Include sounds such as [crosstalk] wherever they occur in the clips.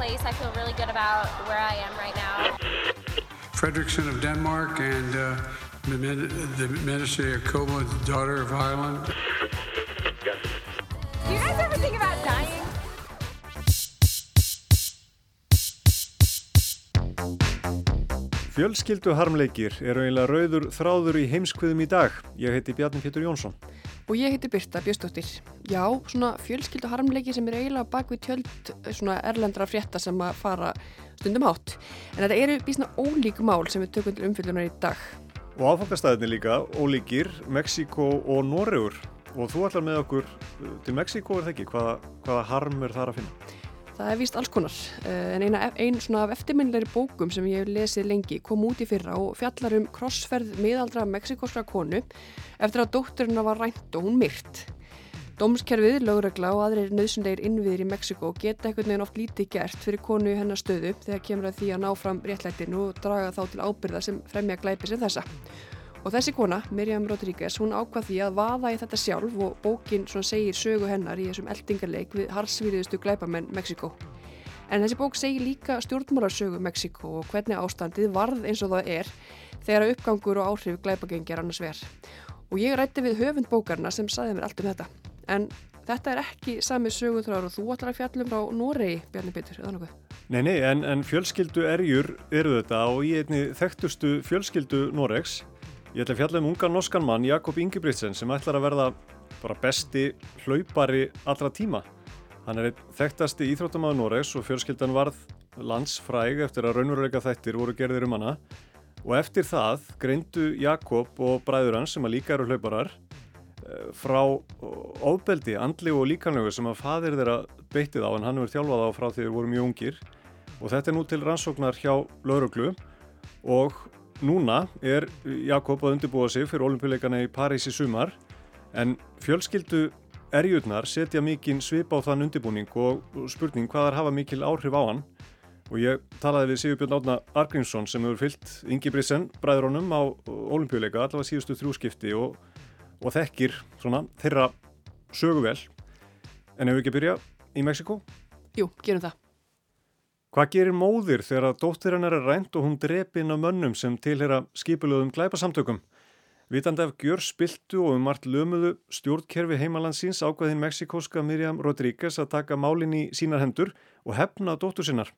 Place. I feel really good about where I am right now. Fredrickson of Denmark and uh, the, the Minister Jacobo, daughter of Ireland. Do you guys ever think about dying? Fjölskyldu harmleikir eru eiginlega rauður þráður í heimskviðum í dag. Ég heiti Bjarni Pétur Jónsson. Og ég heiti Birta Bjöstóttir. Já, svona fjölskyldu harmleiki sem eru eiginlega bak við tjöld svona erlendra frétta sem að fara stundum hátt. En þetta eru bísna ólík mál sem við tökum til umfylgjunar í dag. Og áfangastæðinni líka, ólíkir, Mexiko og Noregur. Og þú ætlar með okkur til Mexiko, er það ekki? Hvaða, hvaða harm er þar að finna? Það er víst alls konar, en eina, ein svona af eftirminnilegri bókum sem ég hef lesið lengi kom út í fyrra og fjallar um krossferð miðaldra mexikoskra konu eftir að dótturina var rænt og hún myrt. Dómskerfið, lögregla og aðrir nöðsundegir innviðir í Mexiko geta einhvern veginn oft lítið gert fyrir konu hennar stöðu þegar kemur að því að ná fram réttlættinu og draga þá til ábyrða sem fremja glæpi sem þessa. Og þessi kona, Miriam Rodríguez, hún ákvað því að vaða í þetta sjálf og bókin segir sögu hennar í þessum eldingarleik við harsvíriðustu glæpamenn Mexiko. En þessi bók segir líka stjórnmálarsögu Mexiko og hvernig ástandið varð eins og það er þegar uppgangur og áhrif glæpagengjar annars ver. Og ég rætti við höfund bókarna sem saði mér allt um þetta. En þetta er ekki sami söguþráður og þú ætlar að fjallum frá Noregi, Bjarni Petur, eða nokkuð? Nei, nei, en, en fjölskyldu erjur eru þetta og í einni þekktustu fjölskyldu Noregs Ég ætla að fjalla um ungar norskan mann, Jakob Ingebrigtsen, sem ætlar að verða bara besti hlaupari allra tíma. Hann er einn þekktasti íþróttamæður Noregs og fjölskyldan varð landsfræg eftir að raunveruleika þættir voru gerðir um hana. Og eftir það greindu Jakob og bræður hans, sem að líka eru hlauparar, frá ofbeldi, andli og líkanlegu sem að fadir þeirra beittið á, en hann hefur þjálfað á frá því þeir voru mjög ungir. Og þetta er nú til rannsóknar hjá lauruglu og Núna er Jakob að undirbúa sig fyrir olimpíuleikana í París í sumar en fjölskyldu erjurnar setja mikinn svip á þann undirbúning og spurning hvaðar hafa mikil áhrif á hann og ég talaði við Sigurbjörn Átna Argrímsson sem hefur fyllt Ingi Brissen bræðrónum á olimpíuleika allavega síðustu þrjúskipti og, og þekkir svona þeirra söguvel en hefur ekki byrjað í Mexiko? Jú, gerum það. Hvað gerir móðir þegar að dóttir hennar er rænt og hún drepi inn á mönnum sem tilhera skipulöðum glæpasamtökum? Vitandi af gjör spiltu og um margt lömuðu stjórnkerfi heimalandsins ákvaðin meksikóska Miriam Rodríguez að taka málinn í sínar hendur og hefna dóttur sinnar.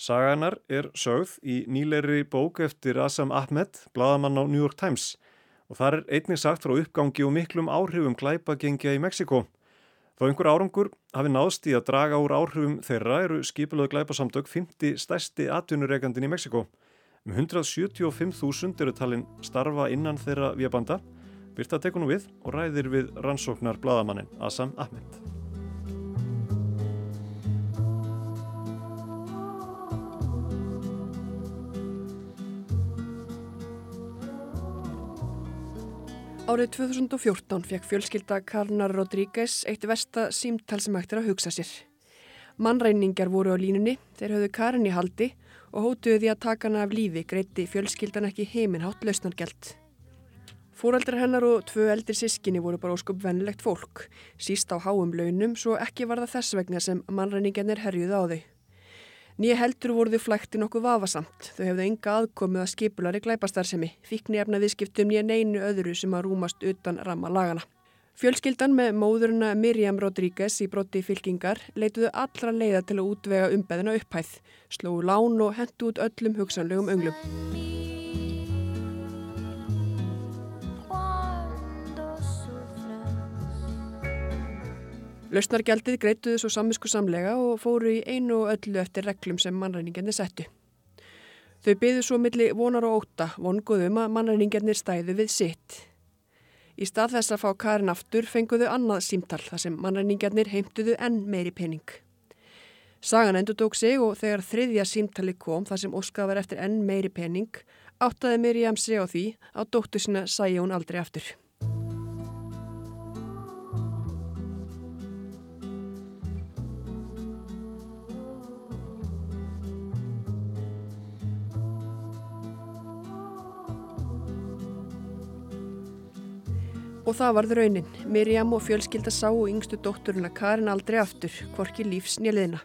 Saganar er sögð í nýleiri bók eftir Asam Ahmed, bladamann á New York Times og þar er einnig sagt frá uppgangi og miklum áhrifum glæpagengja í Mexiko. Þó einhver árangur hafi náðst í að draga úr áhrifum þeirra eru skipilöðu glæpasamtök 50 stærsti atvinnureikandin í Mexiko. Um 175.000 eru talin starfa innan þeirra viabanda. Birta tekur nú við og ræðir við rannsóknar bladamannin Asam Ahmed. Árið 2014 fekk fjölskylda Karnar Rodríguez eitt versta símtal sem hægt er að hugsa sér. Mannreiningar voru á línunni, þeir höfðu Karin í haldi og hótuðu því að taka hana af lífi greitti fjölskyldan ekki heiminhátt lausnargelt. Fóraldrar hennar og tvö eldir sískinni voru bara óskup vennilegt fólk, síst á háum launum svo ekki var það þess vegna sem mannreiningarnir herjuði á þau. Nýja heldur voru þau flækti nokkuð vafasamt. Þau hefðu enga aðkomið að skipulari glæpastarsemi, fikni efna viðskiptum nýja neinu öðru sem að rúmast utan ramma lagana. Fjölskyldan með móðurina Miriam Rodríguez í brotti fylkingar leituðu allra leiða til að útvega umbeðina upphæð, slóðu lán og hendu út öllum hugsanlegum önglum. Lausnargjaldið greituðu svo samvisku samlega og fóru í einu og öllu eftir reglum sem mannræningarnir settu. Þau byðu svo milli vonar og óta, vonguðum að mannræningarnir stæðu við sitt. Í stað þess að fá Karin aftur fenguðu annað símtal þar sem mannreiningarnir heimtuðu enn meiri pening. Sagan endur tók sig og þegar þriðja símtali kom þar sem óskað var eftir enn meiri pening áttaði Miriam sig á því að dóttu sinna sæja hún aldrei aftur. Og það varð raunin. Miriam og fjölskylda sá og yngstu dótturina Karin aldrei aftur, hvorki lífs nýliðina.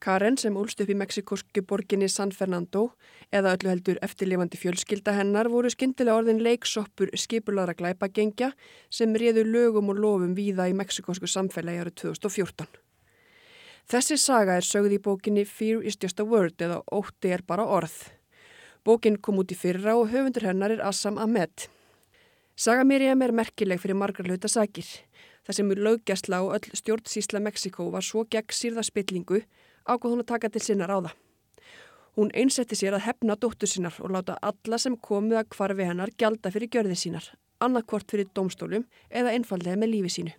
Karen sem úlst upp í meksikosku borginni San Fernando eða öllu heldur eftirlifandi fjölskylda hennar voru skindilega orðin leiksoppur skipulara glæpagengja sem réðu lögum og lofum víða í meksikosku samfélagi árið 2014. Þessi saga er sögð í bókinni Fear is just a word eða Ótti er bara orð. Bókin kom út í fyrra og höfundur hennar er Assam Ahmed. Saga Miriam er merkileg fyrir margar hluta sakir. Það sem er löggjastla og öll stjórnsísla Mexiko var svo gegn sírða spillingu ákvað hún að taka til sinna ráða. Hún einsetti sér að hefna dóttur sinnar og láta alla sem komið að kvarfi hennar gjalda fyrir gjörði sínar, annarkvort fyrir domstólum eða einfallega með lífi sínu.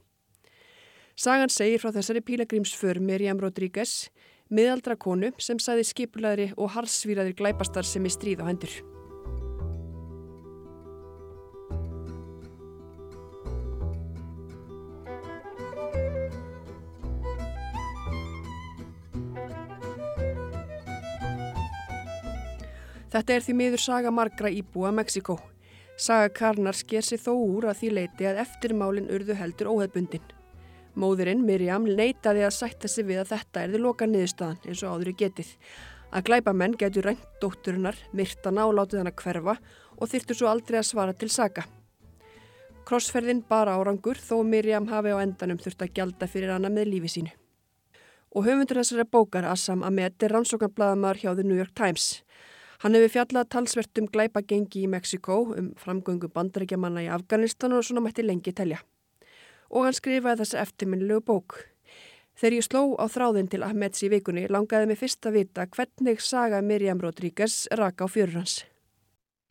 Sagan segir frá þessari pílagrímsför Miriam Rodríguez, miðaldra konu sem sæði skipulaðri og harsvíraðir glæpastar sem er stríð á hendur. Þetta er því miður saga margra íbúa Mexiko. Saga Karnar sker sig þó úr að því leiti að eftirmálinn urðu heldur óheðbundin. Móðurinn Miriam leitaði að sætta sig við að þetta erði loka niðurstaðan eins og áður í getið. Að glæpa menn getur rænt dótturinnar, myrtana og látið hana hverfa og þyrtu svo aldrei að svara til saga. Krossferðin bara árangur þó Miriam hafi á endanum þurft að gjalda fyrir hana með lífi sínu. Og höfundur þessari bókar Assam Ahmed er rannsóknarbladamæður hjá The New York Times. Hann hefur fjallað talsvert um glæpagengi í Mexiko, um framgöngu bandarækjamanna í Afganistan og svona mætti lengi telja. Og hann skrifaði þessa eftirminnilegu bók. Þegar ég sló á þráðin til Ahmeds í vikunni langaði mig fyrst að vita hvernig saga Miriam Rodríguez raka á fjörur hans.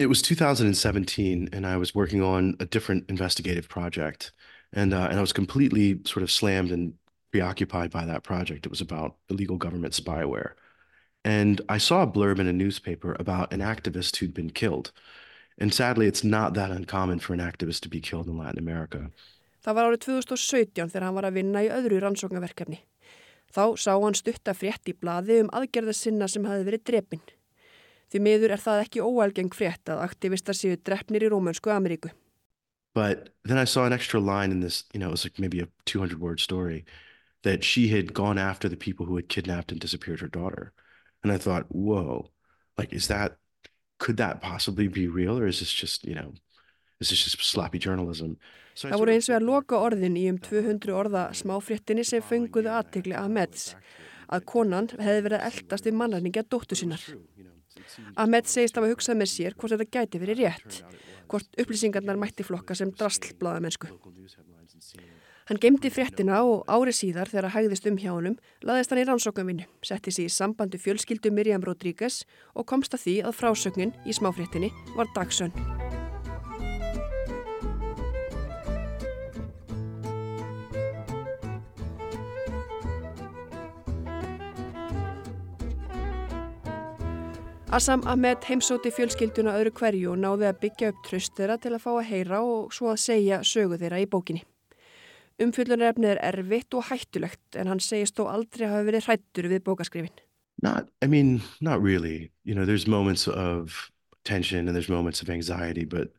It was 2017 and I was working on a different investigative project and, uh, and I was completely sort of slammed and preoccupied by that project. It was about illegal government spyware. And I saw a blurb in a newspaper about an activist who'd been killed. And sadly, it's not that uncommon for an activist to be killed in Latin America. Það var árið 2017 þegar hann var að vinna í öðru rannsóknarverkefni. Þá sá hann stutta frétt í blaði um aðgerðasinna sem hafi verið drepin. Því miður er það ekki óalgeng frétt að aktivistar séu drefnir í Rómönsku Ameríku. But then I saw an extra line in this, you know, it was like maybe a 200 word story that she had gone after the people who had kidnapped and disappeared her daughter. And I thought, whoa, like, is that, could that possibly be real? Or is this just, you know, is this just sloppy journalism? So Það voru eins og að loka orðin í um 200 orða smáfréttinni sem fenguðu aðtegli Ahmeds að konan hefði verið eldast við mannarningja dóttu sinnar. Ahmed segist af að hugsað með sér hvort þetta gæti verið rétt, hvort upplýsingarnar mætti flokka sem drastlblaða mennsku. Hann gemdi fréttina og ári síðar þegar að hægðist um hjá honum laðist hann í rannsóknumvinnu, setti sig í sambandu fjölskyldu Miriam Rodríguez og komst að því að frásögnin í smáfréttinni var dagsönn. Assam Ahmed heimsóti fjölskylduna öðru hverju og náði að byggja upp tröst þeirra til að fá að heyra og svo að segja sögu þeirra í bókinni. Umfjöldunarefnið er erfitt og hættulegt en hann segist þó aldrei hafa verið hrættur við bókaskrifin. Not, I mean, not really. You know, there's moments of tension and there's moments of anxiety, but,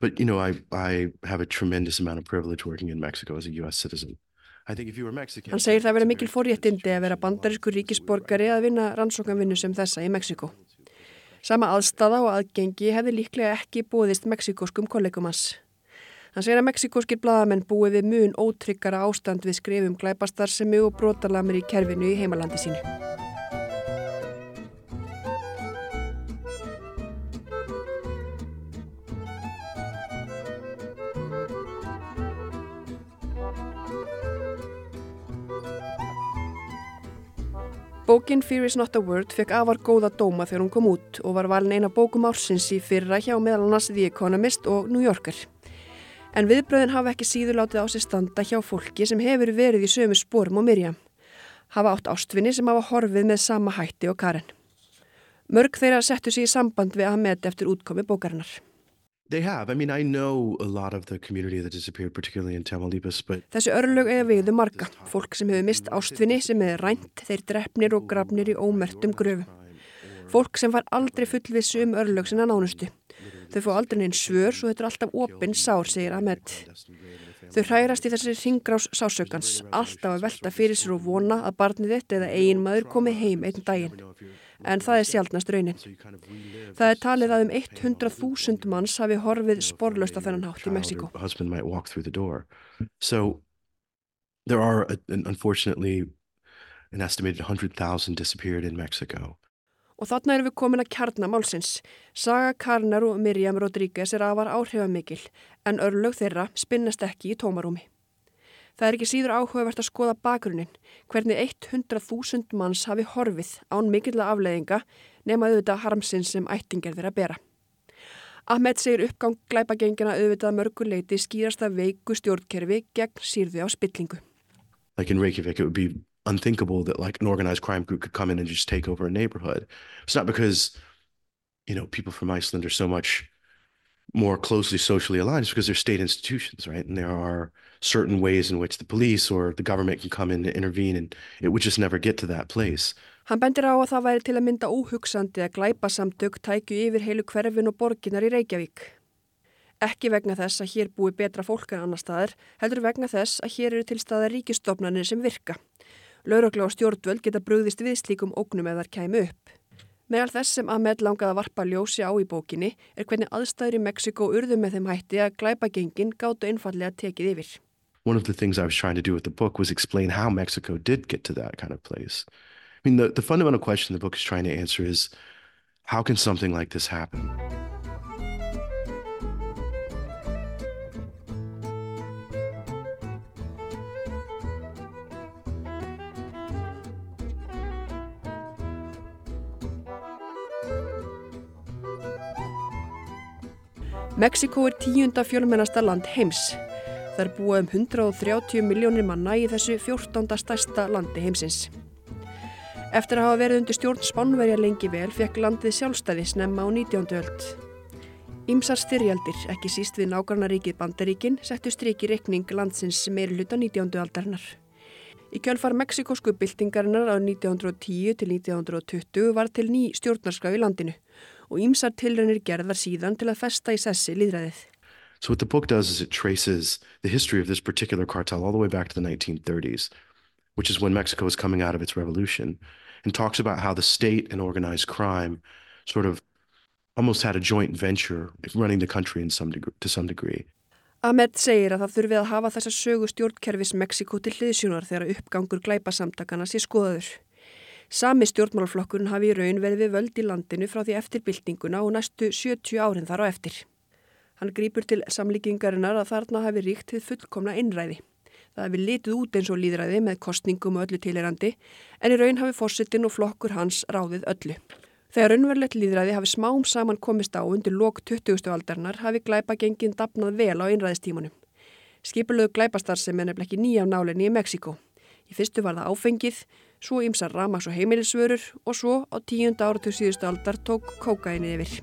but you know, I, I have a tremendous amount of privilege working in Mexico as a U.S. citizen. Hann segir það að vera mikil forréttindi að vera bandarískur ríkisborgari að vinna rannsókanvinnu sem þessa í Mexiko. Sama aðstafa og aðgengi hefði líklega ekki búðist meksikoskum kollegum hans. Hann segir að meksikóskir bladamenn búið við mun ótryggara ástand við skrifum glæpastar sem mjög brotalamir í kerfinu í heimalandi sínu. Bókin Fear is not a word fekk afar góða dóma þegar hún kom út og var valin eina bókum ársins í fyrra hjá meðal annars The Economist og New Yorker. En viðbröðin hafa ekki síður látið á sig standa hjá fólki sem hefur verið í sömu spórum og Mirjam. Hafa átt ástvinni sem hafa horfið með sama hætti og Karen. Mörg þeirra settu sig í samband við Ahmed eftir útkomi bókarinnar. Have. I mean, I but Þessi örlög eiga viðu marga. Fólk sem hefur mist ástvinni sem er rænt, þeir drefnir og grafnir í ómertum gröfu. Fólk sem var aldrei fullvissu um örlög sinna nánustu. Þau fá aldrei neinn svör svo þetta er alltaf opinn sár, segir Ahmed. Þau hrærast í þessi ringrás sásökans, alltaf að velta fyrir sér og vona að barnið þitt eða eigin maður komi heim einn daginn. En það er sjálfnast raunin. Það er talið að um 100.000 manns hafi horfið sporlaust á þennan hátt í Mexiko. So there are, unfortunately, an estimated 100,000 disappeared in Mexico. Og þarna erum við komin að kjarna málsins. Saga Karnar og Miriam Rodríguez er afar áhrifamikil, en örlög þeirra spinnast ekki í tómarúmi. Það er ekki síður áhugavert að skoða bakgrunin, hvernig 100.000 manns hafi horfið án mikilla afleiðinga nema auðvitað harmsins sem ættingar þeirra bera. Ahmed segir uppgang glæpagengina auðvitað mörguleiti skýrast að veiku stjórnkerfi gegn sírðu á spillingu. Like in Reykjavik, it would be unthinkable that like an organized crime group could come in and just take over a neighborhood. It's not because, you know, people from Iceland are so much more closely socially aligned. It's because they're state institutions, right? And there are certain ways in which the police or the government can come in and intervene, and it would just never get to that place. Hann bendir á að það væri til að mynda óhugsandi að glæpa samtök tækju yfir heilu hverfin og borginar í Reykjavík. Ekki vegna þess að hér búi betra fólk en annar staðar, heldur vegna þess að hér eru til staðar ríkistofnanir sem virka. Laurugla og stjórnvöld geta brugðist við slíkum ógnum eða þar kæmu upp. Meðal þess sem Ahmed langaði að varpa ljósi á í bókinni er hvernig aðstæður í Mexiko urðu með þeim hætti að glæpagengin gáttu einfallega tekið yfir. One of the things I was trying to do with the book was explain how Mexico did get to that kind of place. I mean, the, the fundamental question the book is trying to answer is how can something like this happen? Mexiko er tíunda fjölmennasta land heims. Það er búið um 130 miljónir manna í þessu 14. stærsta landi heimsins. Eftir að hafa verið undir stjórn Spánverja lengi vel fekk landið sjálfstæði snemma á 19. öld. Ímsar styrjaldir, ekki síst við nágrannaríkið Bandaríkin, settu striki reikning landsins meiri hluta 19. aldarinnar. Í kjölfar meksikosku byltingarinnar á 1910 til 1920 var til ný stjórnarskraf í landinu og ímsar tilraunir gerðar síðan til að festa í sessi líðræðið. So, what the book does is it traces the history of this particular cartel all the way back to the 1930s, which is when Mexico was coming out of its revolution, and talks about how the state and organized crime sort of almost had a joint venture running the country in some degree, to some degree. Ahmed segir að það þurfi að hafa þessa sögu stjórnkerfis Mexiko til hliðsjónar þegar uppgangur glæpasamtakana sé skoðaður. Sami stjórnmálaflokkurinn hafi í raun verið við völd í landinu frá því eftir byltinguna og næstu 70 árin þar á eftir. Hann grýpur til samlíkingarinnar að þarna hafi ríkt við fullkomna innræði. Það hafi litið út eins og líðræði með kostningum og öllu tilirandi en í raun hafi fórsetin og flokkur hans ráðið öllu. Þegar raunverulegt líðræði hafi smám saman komist á undir lok 20. aldarinnar hafi glæpa gengin dapnað vel á einræðistímanum. Skipulegu glæpastar sem er nefnileg ekki nýja nálinni í Mexiko. Í fyrstu var það áfengið, svo ymsar ramaks og heimilisvörur og svo á tíunda áratug síðustu aldar tók kókaini yfir.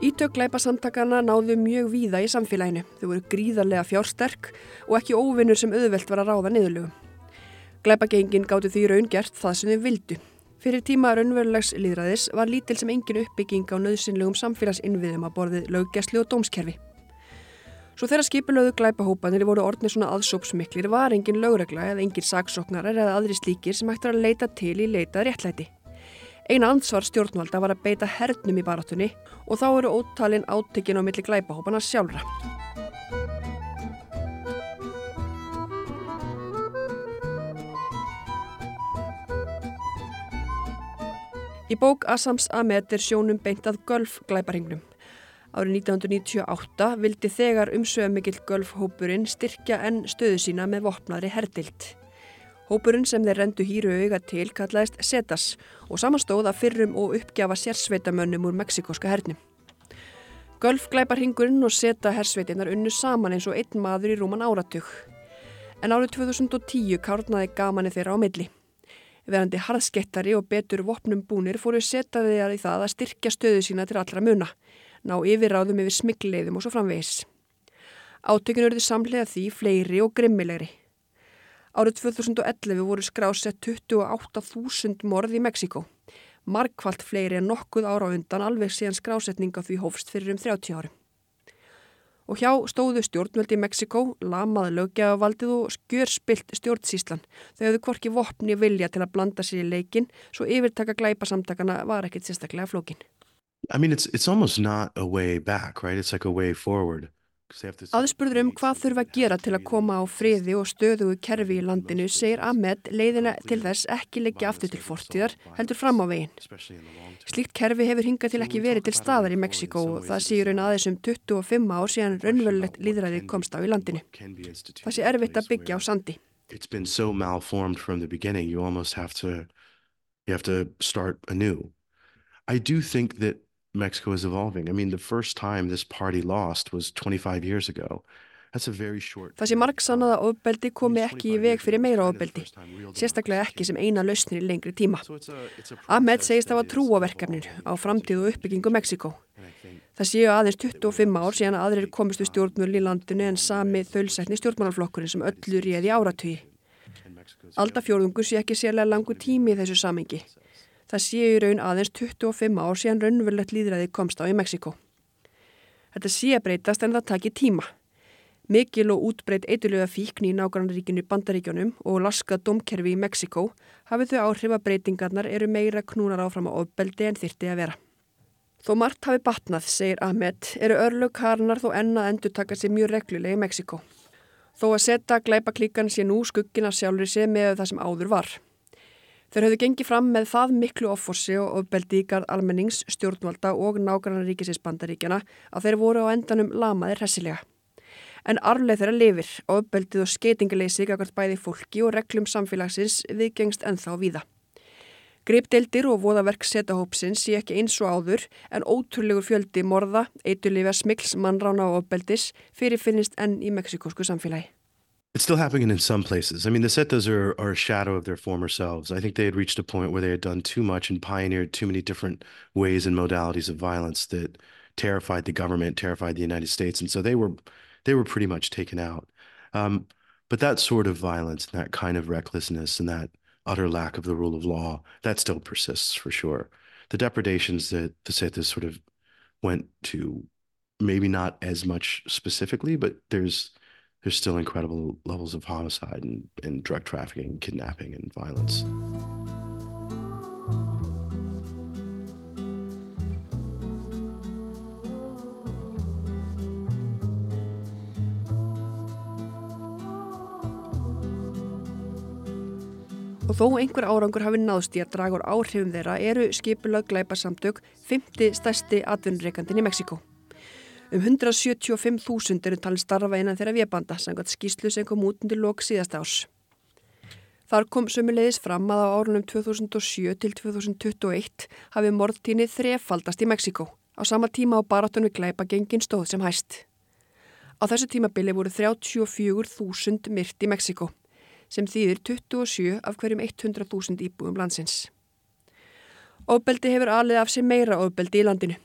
Ítök glæpasamtakana náðu mjög víða í samfélaginu. Þau voru gríðarlega fjársterk og ekki óvinnur sem auðvelt var að ráða niðurlögum. Glæpagengin gáttu því raun gert það sem þau vildu. Fyrir tíma raunverulegs líðræðis var lítil sem engin uppbygging á nöðsynlegum samfélagsinnviðum að borðið löggjæslu og dómskerfi. Svo þegar skipulöðu glæpahópanir voru orðnir svona aðsópsmiklir var engin lögregla eða engin saksóknarar eða aðri slíkir sem hægt var að leita til í leitað réttlæti. Eina ansvar stjórnvalda var að beita hernum í barátunni og þá eru ótalinn átökin á milli glæpahópana sjálfra. Í bók Assams Ahmed er sjónum beint að Gulf glæparingnum. Árið 1998 vildi þegar umsöðumikill Gulf hópurinn styrkja enn stöðu sína með vopnaðri herdild. Hópurinn sem þeir rendu hýru auga til kallaðist Setas og samanstóð að fyrrum og uppgjafa sérsveitamönnum úr meksikóska hernum. Gölfglæparhingurinn og Seta hersveitinnar unnu saman eins og einn maður í rúman áratug. En árið 2010 kárnaði gamani þeirra á milli. Verandi harðskettari og betur vopnum búnir fóru Setaði að í það að styrkja stöðu sína til allra muna, ná yfirráðum yfir smigleiðum og svo framvegis. Átökun eruði samlega því fleiri og grimmilegri. Árið 2011 voru skrásett 28.000 morð í Mexiko. Markvallt fleiri en nokkuð ára undan alveg síðan skrásetninga því hófst fyrir um 30 árum. Og hjá stóðu stjórnveldi í Mexiko, lamaði lögjafavaldið og skjörspilt stjórnsíslan. Þau hefðu korki vopni vilja til að blanda sér í leikin, svo yfirtaka glæpasamtakana var ekkit sérstaklega flókin. I mean, it's, it's almost not a way back, right? It's like a way forward. Aðspurður um hvað þurfa að gera til að koma á friði og stöðugu kerfi í landinu segir Ahmed leiðina til þess ekki leggja aftur til fortíðar heldur fram á veginn. Slíkt kerfi hefur hingað til ekki verið til staðar í Mexiko og það sé raun aðeins um 25 ár síðan raunverulegt líðræði komst á í landinu. Það sé erfitt að byggja á sandi. It's been so malformed from the beginning you almost have to, you have to start anew. I do think that Mexico is evolving. I mean, the first time this party lost was 25 years ago. That's a very short... Það sé margsannað að ofbeldi komi ekki í veg fyrir meira ofbeldi, sérstaklega ekki sem eina lausnir í lengri tíma. Ahmed segist að trú á verkefninu á framtíð og uppbyggingu Mexiko. Það séu aðeins 25 ár síðan að aðrir komistu stjórnmjöl í landinu en sami þölsætni stjórnmálaflokkurinn sem öllu réði áratögi. Aldafjórðungur sé ekki sérlega langu tími í þessu samengi. Það séu í raun aðeins 25 ár síðan raunverulegt líðræði komst á í Mexiko. Þetta sé að breytast en það taki tíma. Mikil og útbreyt eitthulega fíkn í nágrannaríkinu bandaríkjónum og laskað domkerfi í Mexiko hafið þau áhrif að breytingarnar eru meira knúnar áfram á ofbeldi en þyrti að vera. Þó margt hafi batnað, segir Ahmed, eru örlög karnar þó enna endur taka sér mjög reglulega í Mexiko. Þó að setja glæpa klíkan sé nú skuggina sjálfur sér með það sem áður var. Þeir höfðu gengið fram með það miklu offorsi og ofbeldi garð almennings, stjórnvalda og nágrannar ríkisins bandaríkjana að þeir voru á endanum lamaðir hessilega. En arfleð þeirra lifir, ofbeldið og skeitingaleysi gagart bæði fólki og reglum samfélagsins viðgengst ennþá víða. Gripdeildir og voðaverk setahópsins sé ekki eins og áður en ótrúlegur fjöldi morða, eitulífa smikls, mannrána og ofbeldis fyrir finnist enn í meksikósku samfélagi. It's still happening in some places. I mean, the Zetas are, are a shadow of their former selves. I think they had reached a point where they had done too much and pioneered too many different ways and modalities of violence that terrified the government, terrified the United States, and so they were they were pretty much taken out. Um, but that sort of violence and that kind of recklessness and that utter lack of the rule of law that still persists for sure. The depredations that the Zetas sort of went to, maybe not as much specifically, but there's there's still incredible levels of homicide and, and drug trafficking, kidnapping, and violence. Og þó einhver árangur hafi náðst í að draga úr áhrifum þeirra eru skipulög glæparsamtök 50 stærsti atvinnreikandin í Mexiko. Um 175.000 eru talin starfa innan þeirra viðbanda, sangat skýslu sem kom út undir lok síðast árs. Þar kom sömulegis fram að á árunum 2007 til 2021 hafi mordtíni þrefaldast í Mexiko á sama tíma á baratunum gleipa gengin stóð sem hæst. Á þessu tímabili voru 34.000 myrt í Mexiko sem þýðir 27 af hverjum 100.000 íbúum landsins. Óbeldi hefur alið af sér meira óbeldi í landinu.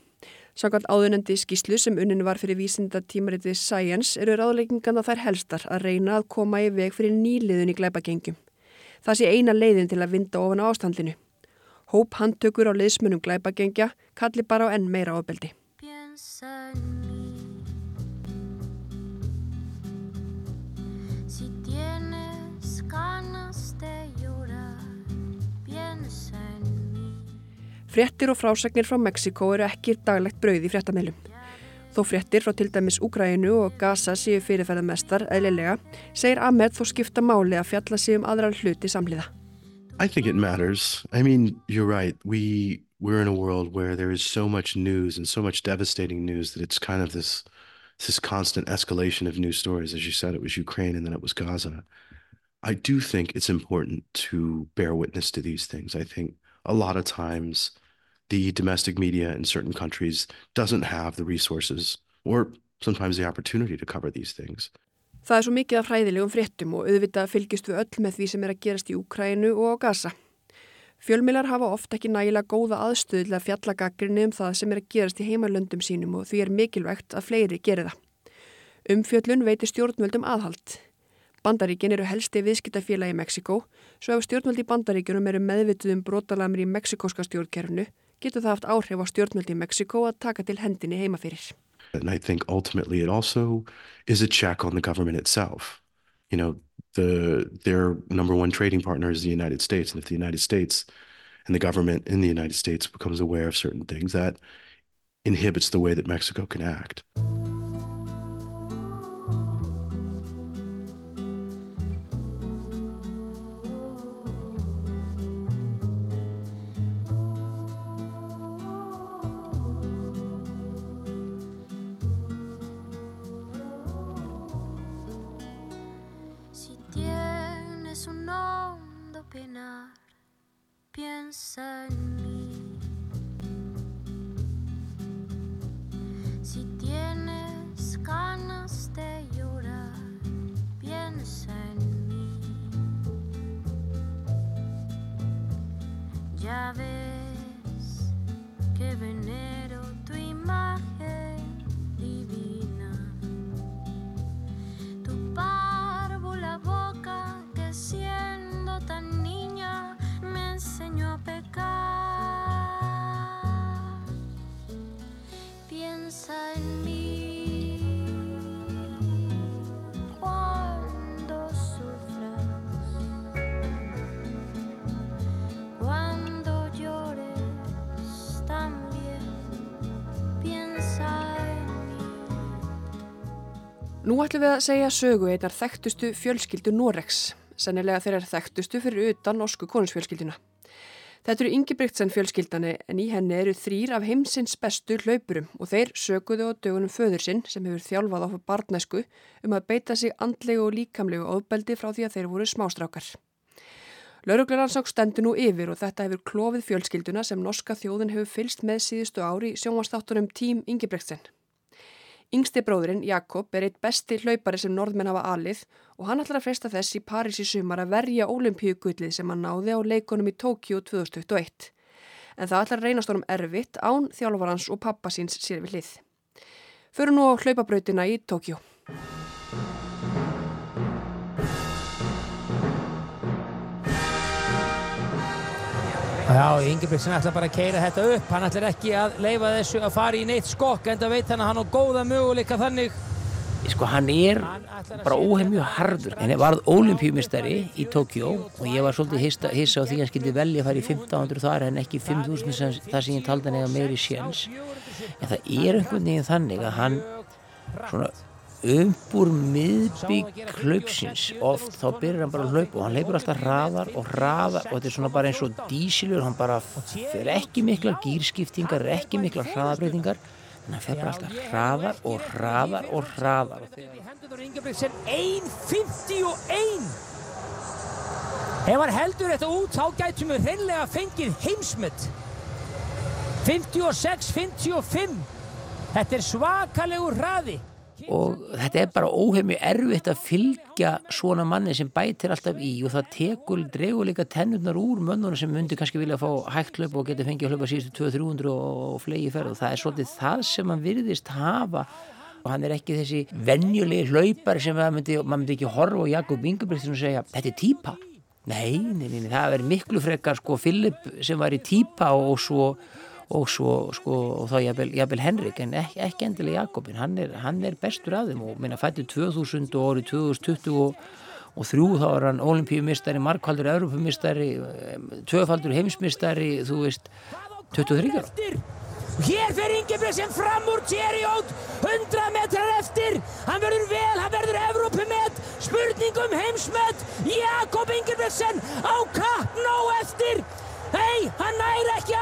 Sákvæmt áðunendi skíslu sem unninu var fyrir vísinda tímaritið Science eru ráðleikingan að þær helstar að reyna að koma í veg fyrir nýliðun í glæpagengjum. Það sé eina leiðin til að vinda ofan á ástandinu. Hóp handtökur á liðsmunum glæpagengja kalli bara á enn meira ofbeldi. Frettir og frásagnir frá Mexiko eru ekki daglegt brauð í frettamælum. Þó frettir frá til dæmis Úgrænu og Gaza séu fyrirferðarmestar eðlilega, segir Ahmed þó skipta máli að fjalla sig um aðrar hluti samliða. I think it matters. I mean, you're right. We, we're in a world where there is so much news and so much devastating news that it's kind of this, this constant escalation of news stories. As you said, it was Ukraine and then it was Gaza. I do think it's important to bear witness to these things. I think a lot of times the domestic media in certain countries doesn't have the resources or sometimes the opportunity to cover these things. Það er svo mikið af hræðilegum fréttum og auðvitað fylgist við öll með því sem er að gerast í Úkrænu og á Gaza. Fjölmilar hafa oft ekki nægilega góða aðstöðlega fjallagaggrinni um það sem er að gerast í heimalöndum sínum og því er mikilvægt að fleiri geri það. Umfjöllun veitir stjórnvöldum aðhald. Bandaríkin eru helsti viðskiptafélagi í Mexiko, svo ef stjórnvöldi í Bandaríkunum eru meðvituð um brotalamir í mexikoska stjórnkerfnu, getur það haft áhrif á stjórnvöldi í Mexiko að taka til hendinni heima fyrir. And I think ultimately it also is a check on the government itself. You know, the their number one trading partner is the United States. And if the United States and the government in the United States becomes aware of certain things, that inhibits the way that Mexico can act. Piensa en mí. Si tienes ganas de llorar, piensa en mí. Ya ves que venero tu imagen Nú ætlum við að segja sögu einar þekktustu fjölskyldu Norex, sennilega þeirra þekktustu fyrir utan norsku konusfjölskylduna. Þetta eru Ingebrigtsen fjölskyldani en í henni eru þrýr af heimsins bestu hlaupurum og þeir sökuðu á dögunum föður sinn sem hefur þjálfað á barnæsku um að beita sig andlegu og líkamlegu ofbeldi frá því að þeir voru smástrákar. Laurugleiransák stendur nú yfir og þetta hefur klófið fjölskylduna sem norska þjóðin hefur fylst með síðustu ári sjónvastáttunum Tím Ingebrigtsen. Yngsti bróðurinn, Jakob, er eitt besti hlaupari sem norðmenn hafa alið og hann ætlar að fresta þess í París í sumar að verja olimpíugullið sem hann náði á leikonum í Tókíu 2021. En það ætlar að reynast honum erfitt án þjálfarans og pappa síns sér við hlið. Föru nú á hlaupabrautina í Tókíu. Já, Ingebrigtsen ætla bara að keira þetta upp, hann ætlar ekki að leifa þessu að fara í neitt skokk en það veit hann að hann á góða möguleika þannig. Sko hann er bara óheimju harður, en það varð olimpíumistari í Tókjó og ég var svolítið hissa, hissa á því að hann skildi velja að fara í 1500 þar en ekki 5000 sem, það sem ég taldi hann eða meiri séns. En það er einhvern veginn þannig að hann svona umbúr miðbygg hlaupsins oft þá byrjar hann bara að hlaupa og hann leipur alltaf hraðar og hraðar og þetta er svona bara eins og dísilur hann bara fyrir ekki mikla gýrskiptingar ekki mikla hraðabreitingar en hann fyrir bara alltaf hraðar og hraðar og 1.51 Ef hann heldur þetta út þá gætum við hreinlega fengið heimsmynd 56-55 Þetta er svakalegur hraði og þetta er bara óheimju erfitt að fylgja svona manni sem bætir alltaf í og það tekur, dregur líka tennurnar úr mönnuna sem myndi kannski vilja fá hægt hlaup og geta fengið hlaupa síðustu 200-300 og flegi ferð. Og það er svolítið það sem hann virðist hafa. Og hann er ekki þessi venjulegi hlaupar sem myndi, maður myndi ekki horfa og Jakob Ingebrigtsen og segja þetta er típa. Nei, nei, nei, það verður miklu frekar sko Filip sem var í típa og svo og svo sko og þá jafnvel Henrik en ekki, ekki endilega Jakobin hann er, hann er bestur af þeim og minna fættu 2000 og árið 2020 og, og þrjú þá er hann olimpíumistari, markvaldur europamistari, tvöfaldur heimsmistari, þú veist 23 ára. Hér fer Ingebrigtsen fram úr Thierry-Ót 100 metrar eftir. Hann verður vel, hann verður Evrópumet. Spurningum heimsmet Jakob Ingebrigtsen á kapp nóg eftir. Hei, hann næri ekki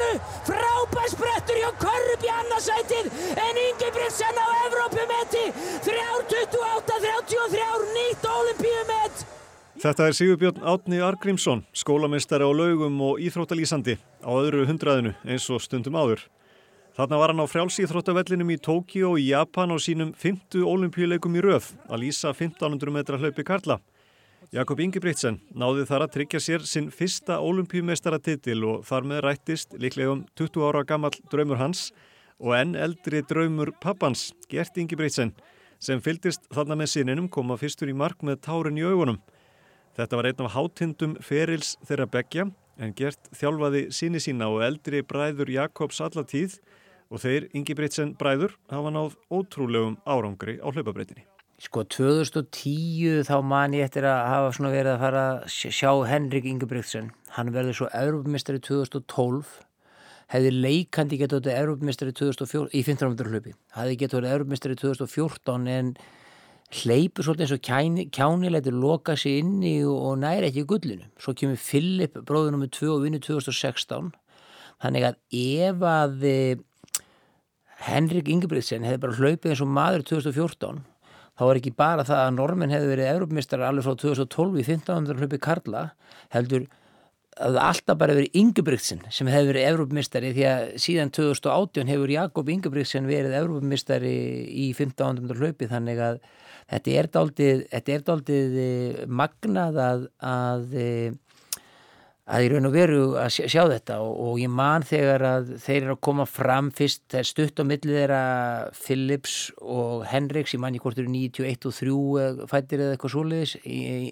heimsmetinu, frábær sprettur hjá Körrup í annarsætið, en Ingebrigtsen á Evrópumeti, 3.28-33, nýtt olimpíumet. Þetta er Sigurbjörn Átni Argrímsson, skólameistari á laugum og íþróttalýsandi á öðru hundraðinu eins og stundum áður. Þarna var hann á frjálsýþróttavellinum í Tókíó í Japan á sínum 50 olimpíuleikum í röð að lýsa 1500 metra hlaupi Karla. Jakob Ingebrigtsen náði þar að tryggja sér sinn fyrsta olimpíumeistaratitil og þar með rættist líklega um 20 ára gammal draumur hans og enn eldri draumur pappans, Gert Ingebrigtsen, sem fyldist þarna með sinninum koma fyrstur í mark með tárin í augunum. Þetta var einn af hátindum ferils þeirra begja en Gert þjálfaði síni sína og eldri bræður Jakobs allatíð og þeir Ingi Britsen bræður hafa náð ótrúlegum árangri á hlaupabreitinni. Sko 2010 þá man ég eftir að hafa svona verið að fara að sjá Henrik Ingebrigtsen. Hann verður svo Europamistari 2012 hefði leikandi getið þetta Europamistari í 1500 hlaupi. Hefði getið þetta Europamistari 2014 en hleypur svolítið eins og kjáni, kjáni letur loka sér inni og, næri ekki gullinu. Svo kemur Filip bróður nummið 2 og vinnu 2016 þannig að ef að eh, Henrik Ingebrigtsen hefði bara hlaupið eins og maður 2014 þá er ekki bara það að normin hefði verið Európmistar alveg frá 2012 í 1500 hlaupi Karla heldur að alltaf bara verið Ingebrigtsen sem hefði verið Európmistari því að síðan 2018 hefur Jakob Ingebrigtsen verið Európmistari í 1500 hlaupi þannig að þetta er daldið eh, magnað að, að, eh, að í raun og veru að sjá, þetta og, og ég man þegar að þeir eru að koma fram fyrst, það er stutt á millið þeirra Phillips og Henriks, ég man ég hvort eru 91 og 3 eh, fættir eða eitthvað svoleiðis,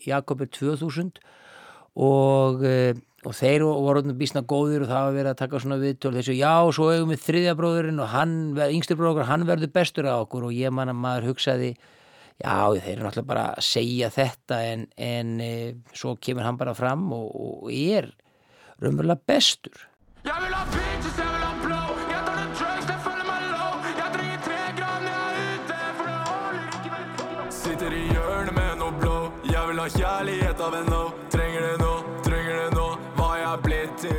Jakob er 2000 og og þeir voru bísna góðir og það var verið að taka svona viðtöl þessu já, svo eigum við þriðja bróðurinn og hann, yngstur bróður, hann verður bestur á okkur. Og ég man að maður hugsaði já, þeir eru náttúrulega bara að segja þetta en, en e, svo kemur hann bara fram og, og er raunverulega bestur. Ég vil ha peaches, ég vil blå Jeg tar den drugs, det følger meg low Jeg drikker tre gram, jeg er ute For det holder ikke vel på Sitter i hjørnet med noe blå Jeg vil av en nå Trenger det nå, trenger det nå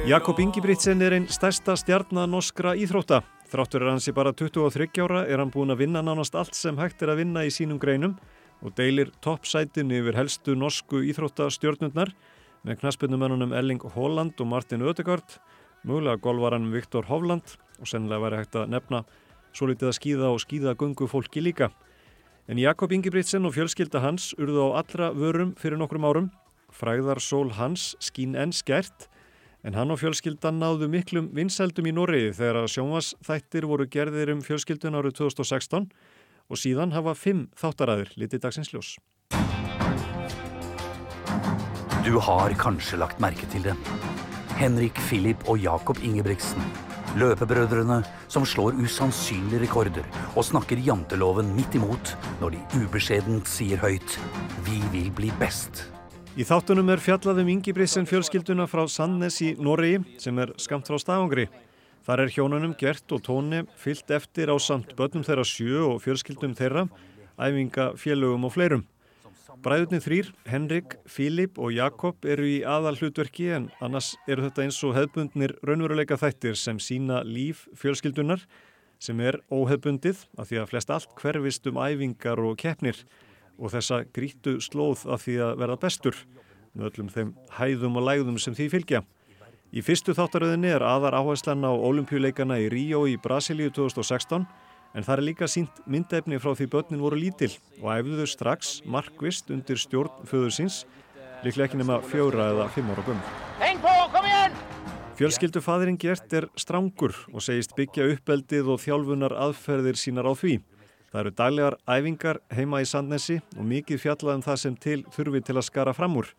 Jakob Ingebrigtsen er einn stærsta stjarnanorskra íþrótta Þráttur er hans í bara 23 ára er hann búin að vinna nánast allt sem hægt er að vinna í sínum greinum og deilir toppsætin yfir helstu norsku íþróttastjörnundnar með knaspunumennunum Elling Holland og Martin Ödegard, mögulega golvaranum Viktor Hovland og sennilega væri hægt að nefna svo litið að skýða og skýða gungu fólki líka. En Jakob Ingebrigtsen og fjölskylda hans urðu á allra vörum fyrir nokkrum árum. Fræðar sól hans skín enn skert En hann og fjölskyldan náðu miklum vinsældum í Norriði þegar að sjónvasþættir voru gerðir um fjölskyldun árið 2016 og síðan hafa fimm þáttaræðir litið dagsins ljós. Du har kanskje lagt merke til dem. Henrik Philip og Jakob Ingebrigtsen. Løpebrødrene som slår usannsynlige rekorder og snakker janteloven midt imot når de ubeskjedent sier høyt Vi vil bli best. Í þáttunum er fjallaðum Ingibrisen fjölskylduna frá Sandnes í Noregi sem er skamt frá stafangri. Þar er hjónunum Gert og Tóni fyllt eftir á samt börnum þeirra sjö og fjölskyldum þeirra, æfinga, félögum og fleirum. Bræðurnir þrýr, Henrik, Filip og Jakob eru í aðal hlutverki en annars eru þetta eins og hefbundnir raunveruleika þættir sem sína líf fjölskyldunar sem er óhefbundið af því að flest allt hverfist um æfingar og keppnir og þessa grítu slóð af því að verða bestur með öllum þeim hæðum og lægðum sem því fylgja. Í fyrstu þáttaröðinni er aðar áherslan á olimpíuleikana í Ríó í Brasilíu 2016 en það er líka sínt myndefni frá því börnin voru lítil og æfðu þau strax markvist undir stjórn föður síns, líklega ekki nema fjóra eða fimm ára igjen! Fjölskyldufaðurinn Gert er strangur og segist byggja uppeldið og þjálfunar aðferðir sínar á því. Það eru daglegar æfingar heima í Sandnesi og mikið fjallað um það sem til þurfi til að skara fram úr.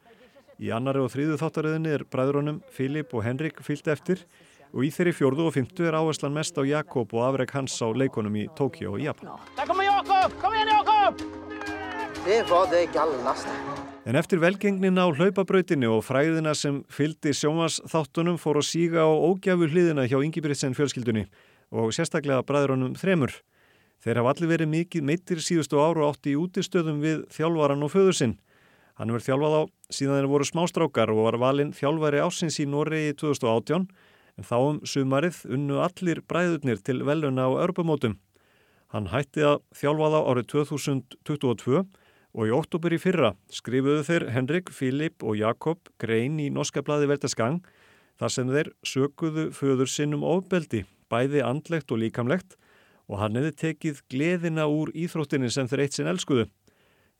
Í annari og þrýðu þáttaröðinni er bræðrunum Filip og Henrik fyllt eftir og í þeirri fjórðu og fymtu er áherslan mest á Jakob og afreg hans á leikonum í Tókíu og Japan. Það kommer Jakob! Kom igjen Jakob! Det var det galnaste. En eftir velgengnin á hlaupabrautinni og fræðina sem fyldi sjómasþáttunum fór að síga á ógjafu hliðina hjá Ingi fjölskyldunni og sérstaklega bræðrunum þremur. Þeir hafa allir verið mikið meittir síðustu áru átti í útistöðum við þjálfvaran og föður sinn. Hann verið þjálfað á síðan þeir voru smástrákar og var valinn þjálfæri ásins í Noregi 2018 en þá um sumarið unnu allir bræðurnir til veluna á örpumótum. Hann hætti að þjálfa þá árið 2022 og í óttúber í fyrra skrifuðu þeir Henrik, Filip og Jakob grein í norska bladi Veltasgang þar sem þeir sökuðu föður sinnum ofbeldi, bæði andlegt og líkamlegt og hann hefði tekið gleðina úr íþróttinni sem þeir eitt sinn elskuðu.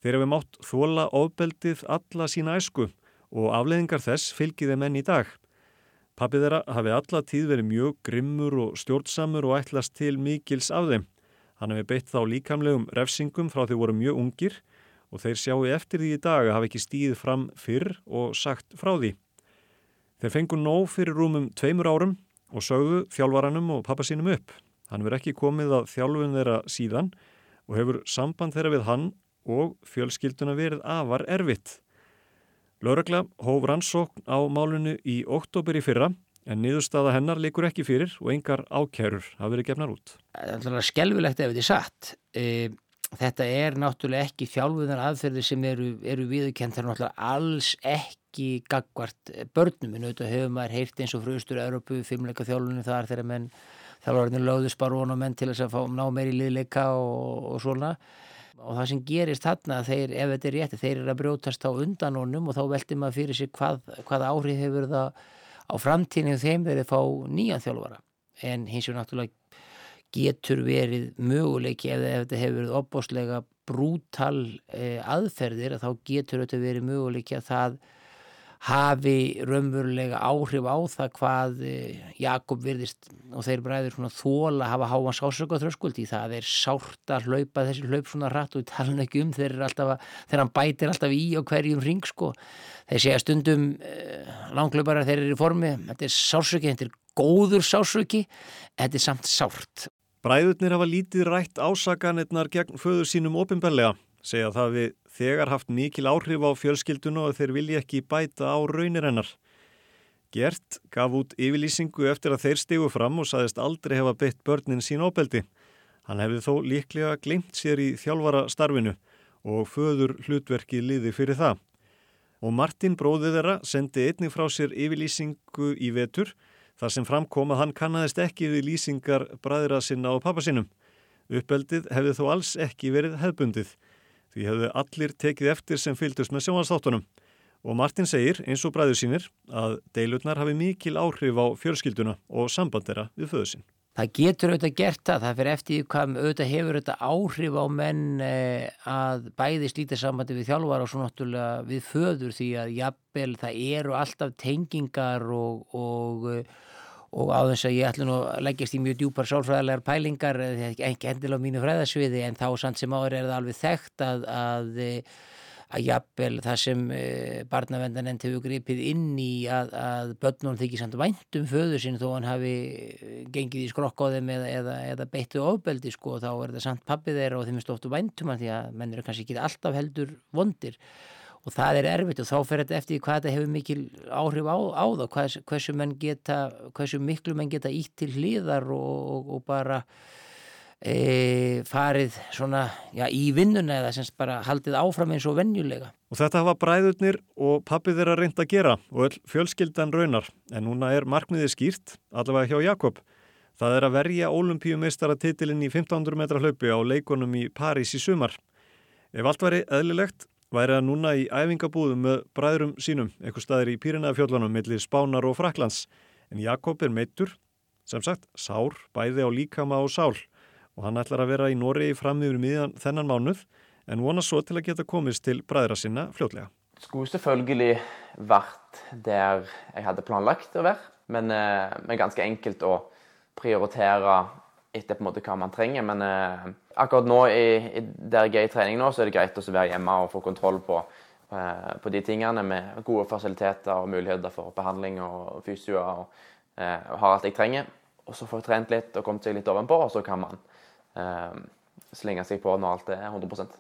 Þeir hefði mátt þóla ofbeldið alla sína æsku og afleðingar þess fylgiði menn í dag. Pappið þeirra hafi alla tíð verið mjög grimmur og stjórnsamur og ætlast til mikils af þeim. Hann hefði beitt þá líkamlegum refsingum frá því voru mjög ungir og þeir sjáu eftir því í dag að hafa ekki stíð fram fyrr og sagt frá því. Þeir fengu nóg fyrir rúmum tveimur árum og sögðu þjálvaranum og pappa sínum upp. Hann verð ekki komið að þjálfun þeirra síðan og hefur samband þeirra við hann og fjölskylduna verið afar erfitt. Lörgla hóf rannsókn á málunu í oktober í fyrra en niðurstaða hennar likur ekki fyrir og engar ákærur hafa verið gefnar út. Það er skelvilegt ef þetta er satt. E, þetta er náttúrulega ekki þjálfunar aðferði sem eru, eru viðkent, það er náttúrulega alls ekki gagvart börnum en auðvitað hefur maður heyrt eins og frustur Európu, fimmleika þjálfunni þar þegar menn þjálfurinn lögðust bara von á menn til þess að fá ná meir í liðleika og, og svona. Og það sem gerist þarna þeir, ef þetta er rétti, þeir eru að brjótast á undan honum og þá veldir maður fyrir sig hvað, hvað áhrif hefur það á framtíðinu þeim verið fá nýjan þjálfara. En hins vegar náttúrulega getur verið möguleiki ef, ef þetta hefur verið opbóslega brútal eh, aðferðir að þá getur þetta verið möguleiki að það hafi raunverulega áhrif á það hvað eh, Jakob virðist og þeir bræður svona þóla hafa háan sásöku á þröskuldi það er sárt að hlaupa þessi hlaup svona rætt og við talum ekki um þeir að, þegar hann bætir alltaf í og hverjum ring sko. Þeir segja stundum eh, langlauparar þeir eru í formi þetta er sásöki, þetta er góður sásöki þetta er samt sárt. Bræðurnir hafa lítið rætt ásaganirnar gegn föður sínum ofinbellega segja það við þegar haft mikil áhrif á fjölskyldunu og þeir vilja ekki bæta á raunir hennar. Gert gaf út yfirlýsingu eftir að þeir stegu fram og saðist aldrei hefa beitt börnin sín óbeldi. Hann hefði þó líklega glimt sér í þjálfara starfinu og föður hlutverki liði fyrir það. Og Martin bróðið þeirra sendi einnig frá sér yfirlýsingu í vetur þar sem framkom að hann kannadist ekki við lýsingar bræðra sinna og pappa sinum. Uppeldið hefði þó alls ekki verið hefbundið. Því hefðu allir tekið eftir sem fylgdust með sjónastáttunum. Og Martin segir, eins og bræður sínir, að deilurnar hafi mikil áhrif á fjölskylduna og sambandera við föðu sín. Það getur auðvitað gert það, það fyrir eftir hvað auðvitað hefur auðvitað áhrif á menn eh, að bæði slíta sambandi við þjálfar og svo náttúrulega við föður því að jafnvel það eru alltaf tengingar og, og og á þess að ég ætla nú að leggjast í mjög djúpar sálfræðilegar pælingar ekki endilega á mínu fræðasviði en þá samt sem áður er það alveg þekkt að að, að jafnvel það sem eh, barnavendanend hefur gripið inn í að, að börnum þykir samt væntum föður sín þó hann hafi gengið í skrokk á þeim eða, eða, eða beittu ofbeldi sko þá er það samt pappið þeirra og þeim er stóttu væntum því að menn eru kannski ekki alltaf heldur vondir og það er erfitt og þá fer þetta eftir hvað þetta hefur mikil áhrif á, á það hvers, hversu, geta, hversu miklu menn geta ítt til hliðar og, og, og bara e, farið svona já, í vinnuna eða semst bara haldið áfram eins og vennjulega. Og þetta hafa bræðurnir og pappið þeirra reynd að gera og öll fjölskyldan raunar en núna er markmiðið skýrt allavega hjá Jakob. Það er að verja ólimpíumeistara titilinn í 1500 metra hlaupi á leikonum í París í sumar. Ef allt væri eðlilegt væri það núna í æfingabúðum með bræðurum sínum, eitthvað staðir í Pýrinaðafjöllunum millir Spánar og Fraklands. En Jakob er meittur, sem sagt, sár, bæði á líkama og sál og hann ætlar að vera í Noregi fram yfir miðan þennan mánuð en vona svo til að geta komist til bræðra sinna fljótlega. Skulle selvfølgelig vært der jeg hadde planlagt å være, men, eh, men ganske enkelt å prioritere etter på en måte hva man trenger. Men eh, akkurat nå i, i, der jeg er i trening nå, så er det greit å være hjemme og få kontroll på, eh, på de tingene med gode fasiliteter og muligheter for behandling og fysio. Og, eh, og har alt jeg trenger. Og så får jeg trent litt og kommet seg litt ovenpå, og så kan man eh, slenge seg på når alt er 100%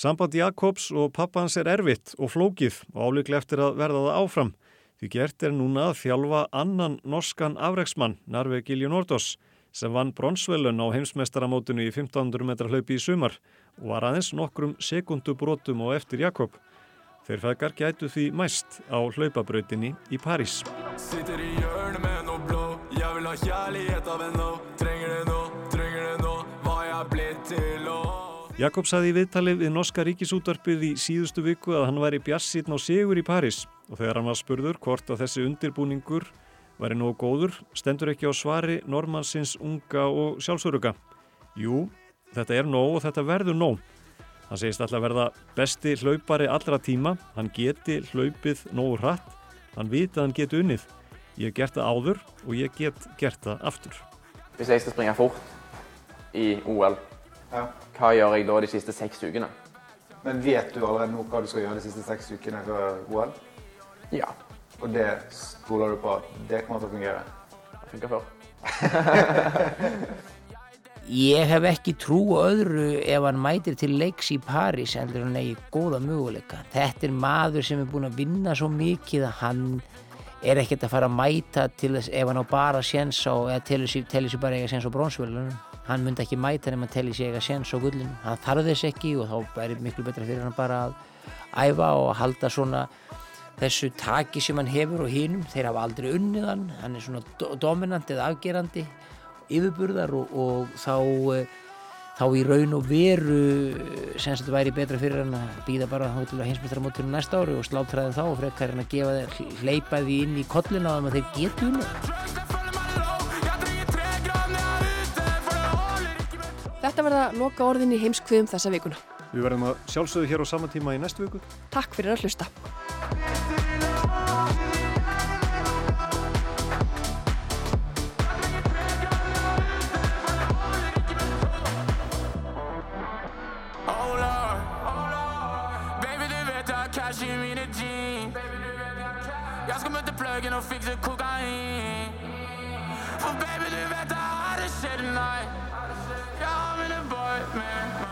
Samband Jakobs og pappans er erfitt og flókið og álíklega eftir að verða það áfram. Því gert er núna að þjálfa annan norskan afreiksmann, Narve Gilju Nordos, sem vann bronsvelun á heimsmestaramótinu í 1500 metra hlaupi í sumar og var aðeins nokkrum sekundu brotum á eftir Jakob. Þeir feðgar gætu því mæst á hlaupabrautinni í París. Sittir í hjörnu með nú bló, ég vil ha kjærlighet af en nó, trenger det nå, trenger det nå, hva jeg blitt til og... Jakob saði í viðtali við norska ríkisútvarpið í síðustu viku að hann væri bjassitn á sigur í París og þegar hann var spurður hvort að þessi undirbúningur væri nógu góður stendur ekki á svari normannsins unga og sjálfsöruga. Jú, þetta er nóg og þetta verður nóg. Hann segist alltaf verða besti hlaupari allra tíma, hann geti hlaupið nógu hratt, hann viti að hann geti unnið. Ég hef gert það áður og ég get gert það aftur. Hvis jeg skal springe fort i OL, Ja. hva gjør jeg da de siste seks ukene? Men vet du allerede nå hva du skal gjøre de siste seks ukene før OL? Ja. Og det stoler du på at det kommer til å fungere? Det funker før. [laughs] Ég hef ekki trú á öðru ef hann mætir til leiks í París heldur hann eigi góða möguleika. Þetta er maður sem er búinn að vinna svo mikið að hann er ekkert að fara að mæta þess ef hann á bara séns á, eða telur sér, bara eiga séns á brónsvölunum. Hann myndi ekki mæta nema telur sér eiga séns á gullinu. Hann þarf þess ekki og þá er miklu betra fyrir hann bara að æfa og halda svona þessu taki sem hann hefur og hinum. Þeir hafa aldrei unnið hann, er svona do dominant eða afgerandi yfirburðar og, og þá, eh, þá í raun og veru sem þetta væri betra fyrir hann að býða bara að hinsmestramóttunum næsta ári og sláttraði þá og frekar hann að gefa þeir hleypa því inn í kollina að þeir getu. Þetta verða loka orðin í heimskviðum þessa vikuna. Við verðum að sjálfsögðu hér á sama tíma í næstu viku. Takk fyrir að hlusta. Jeg skal møte pluggen og fikse kokain For baby du vet jeg har det shit tonight. Jeg har mine boy med meg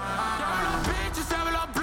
Jeg vil ha bitches, jeg vil ha